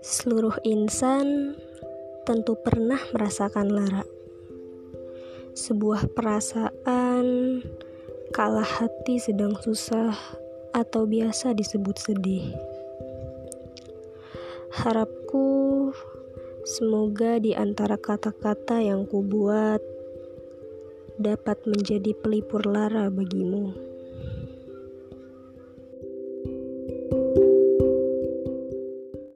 Seluruh insan tentu pernah merasakan lara. Sebuah perasaan kalah hati sedang susah atau biasa disebut sedih. Harapku semoga di antara kata-kata yang kubuat dapat menjadi pelipur lara bagimu.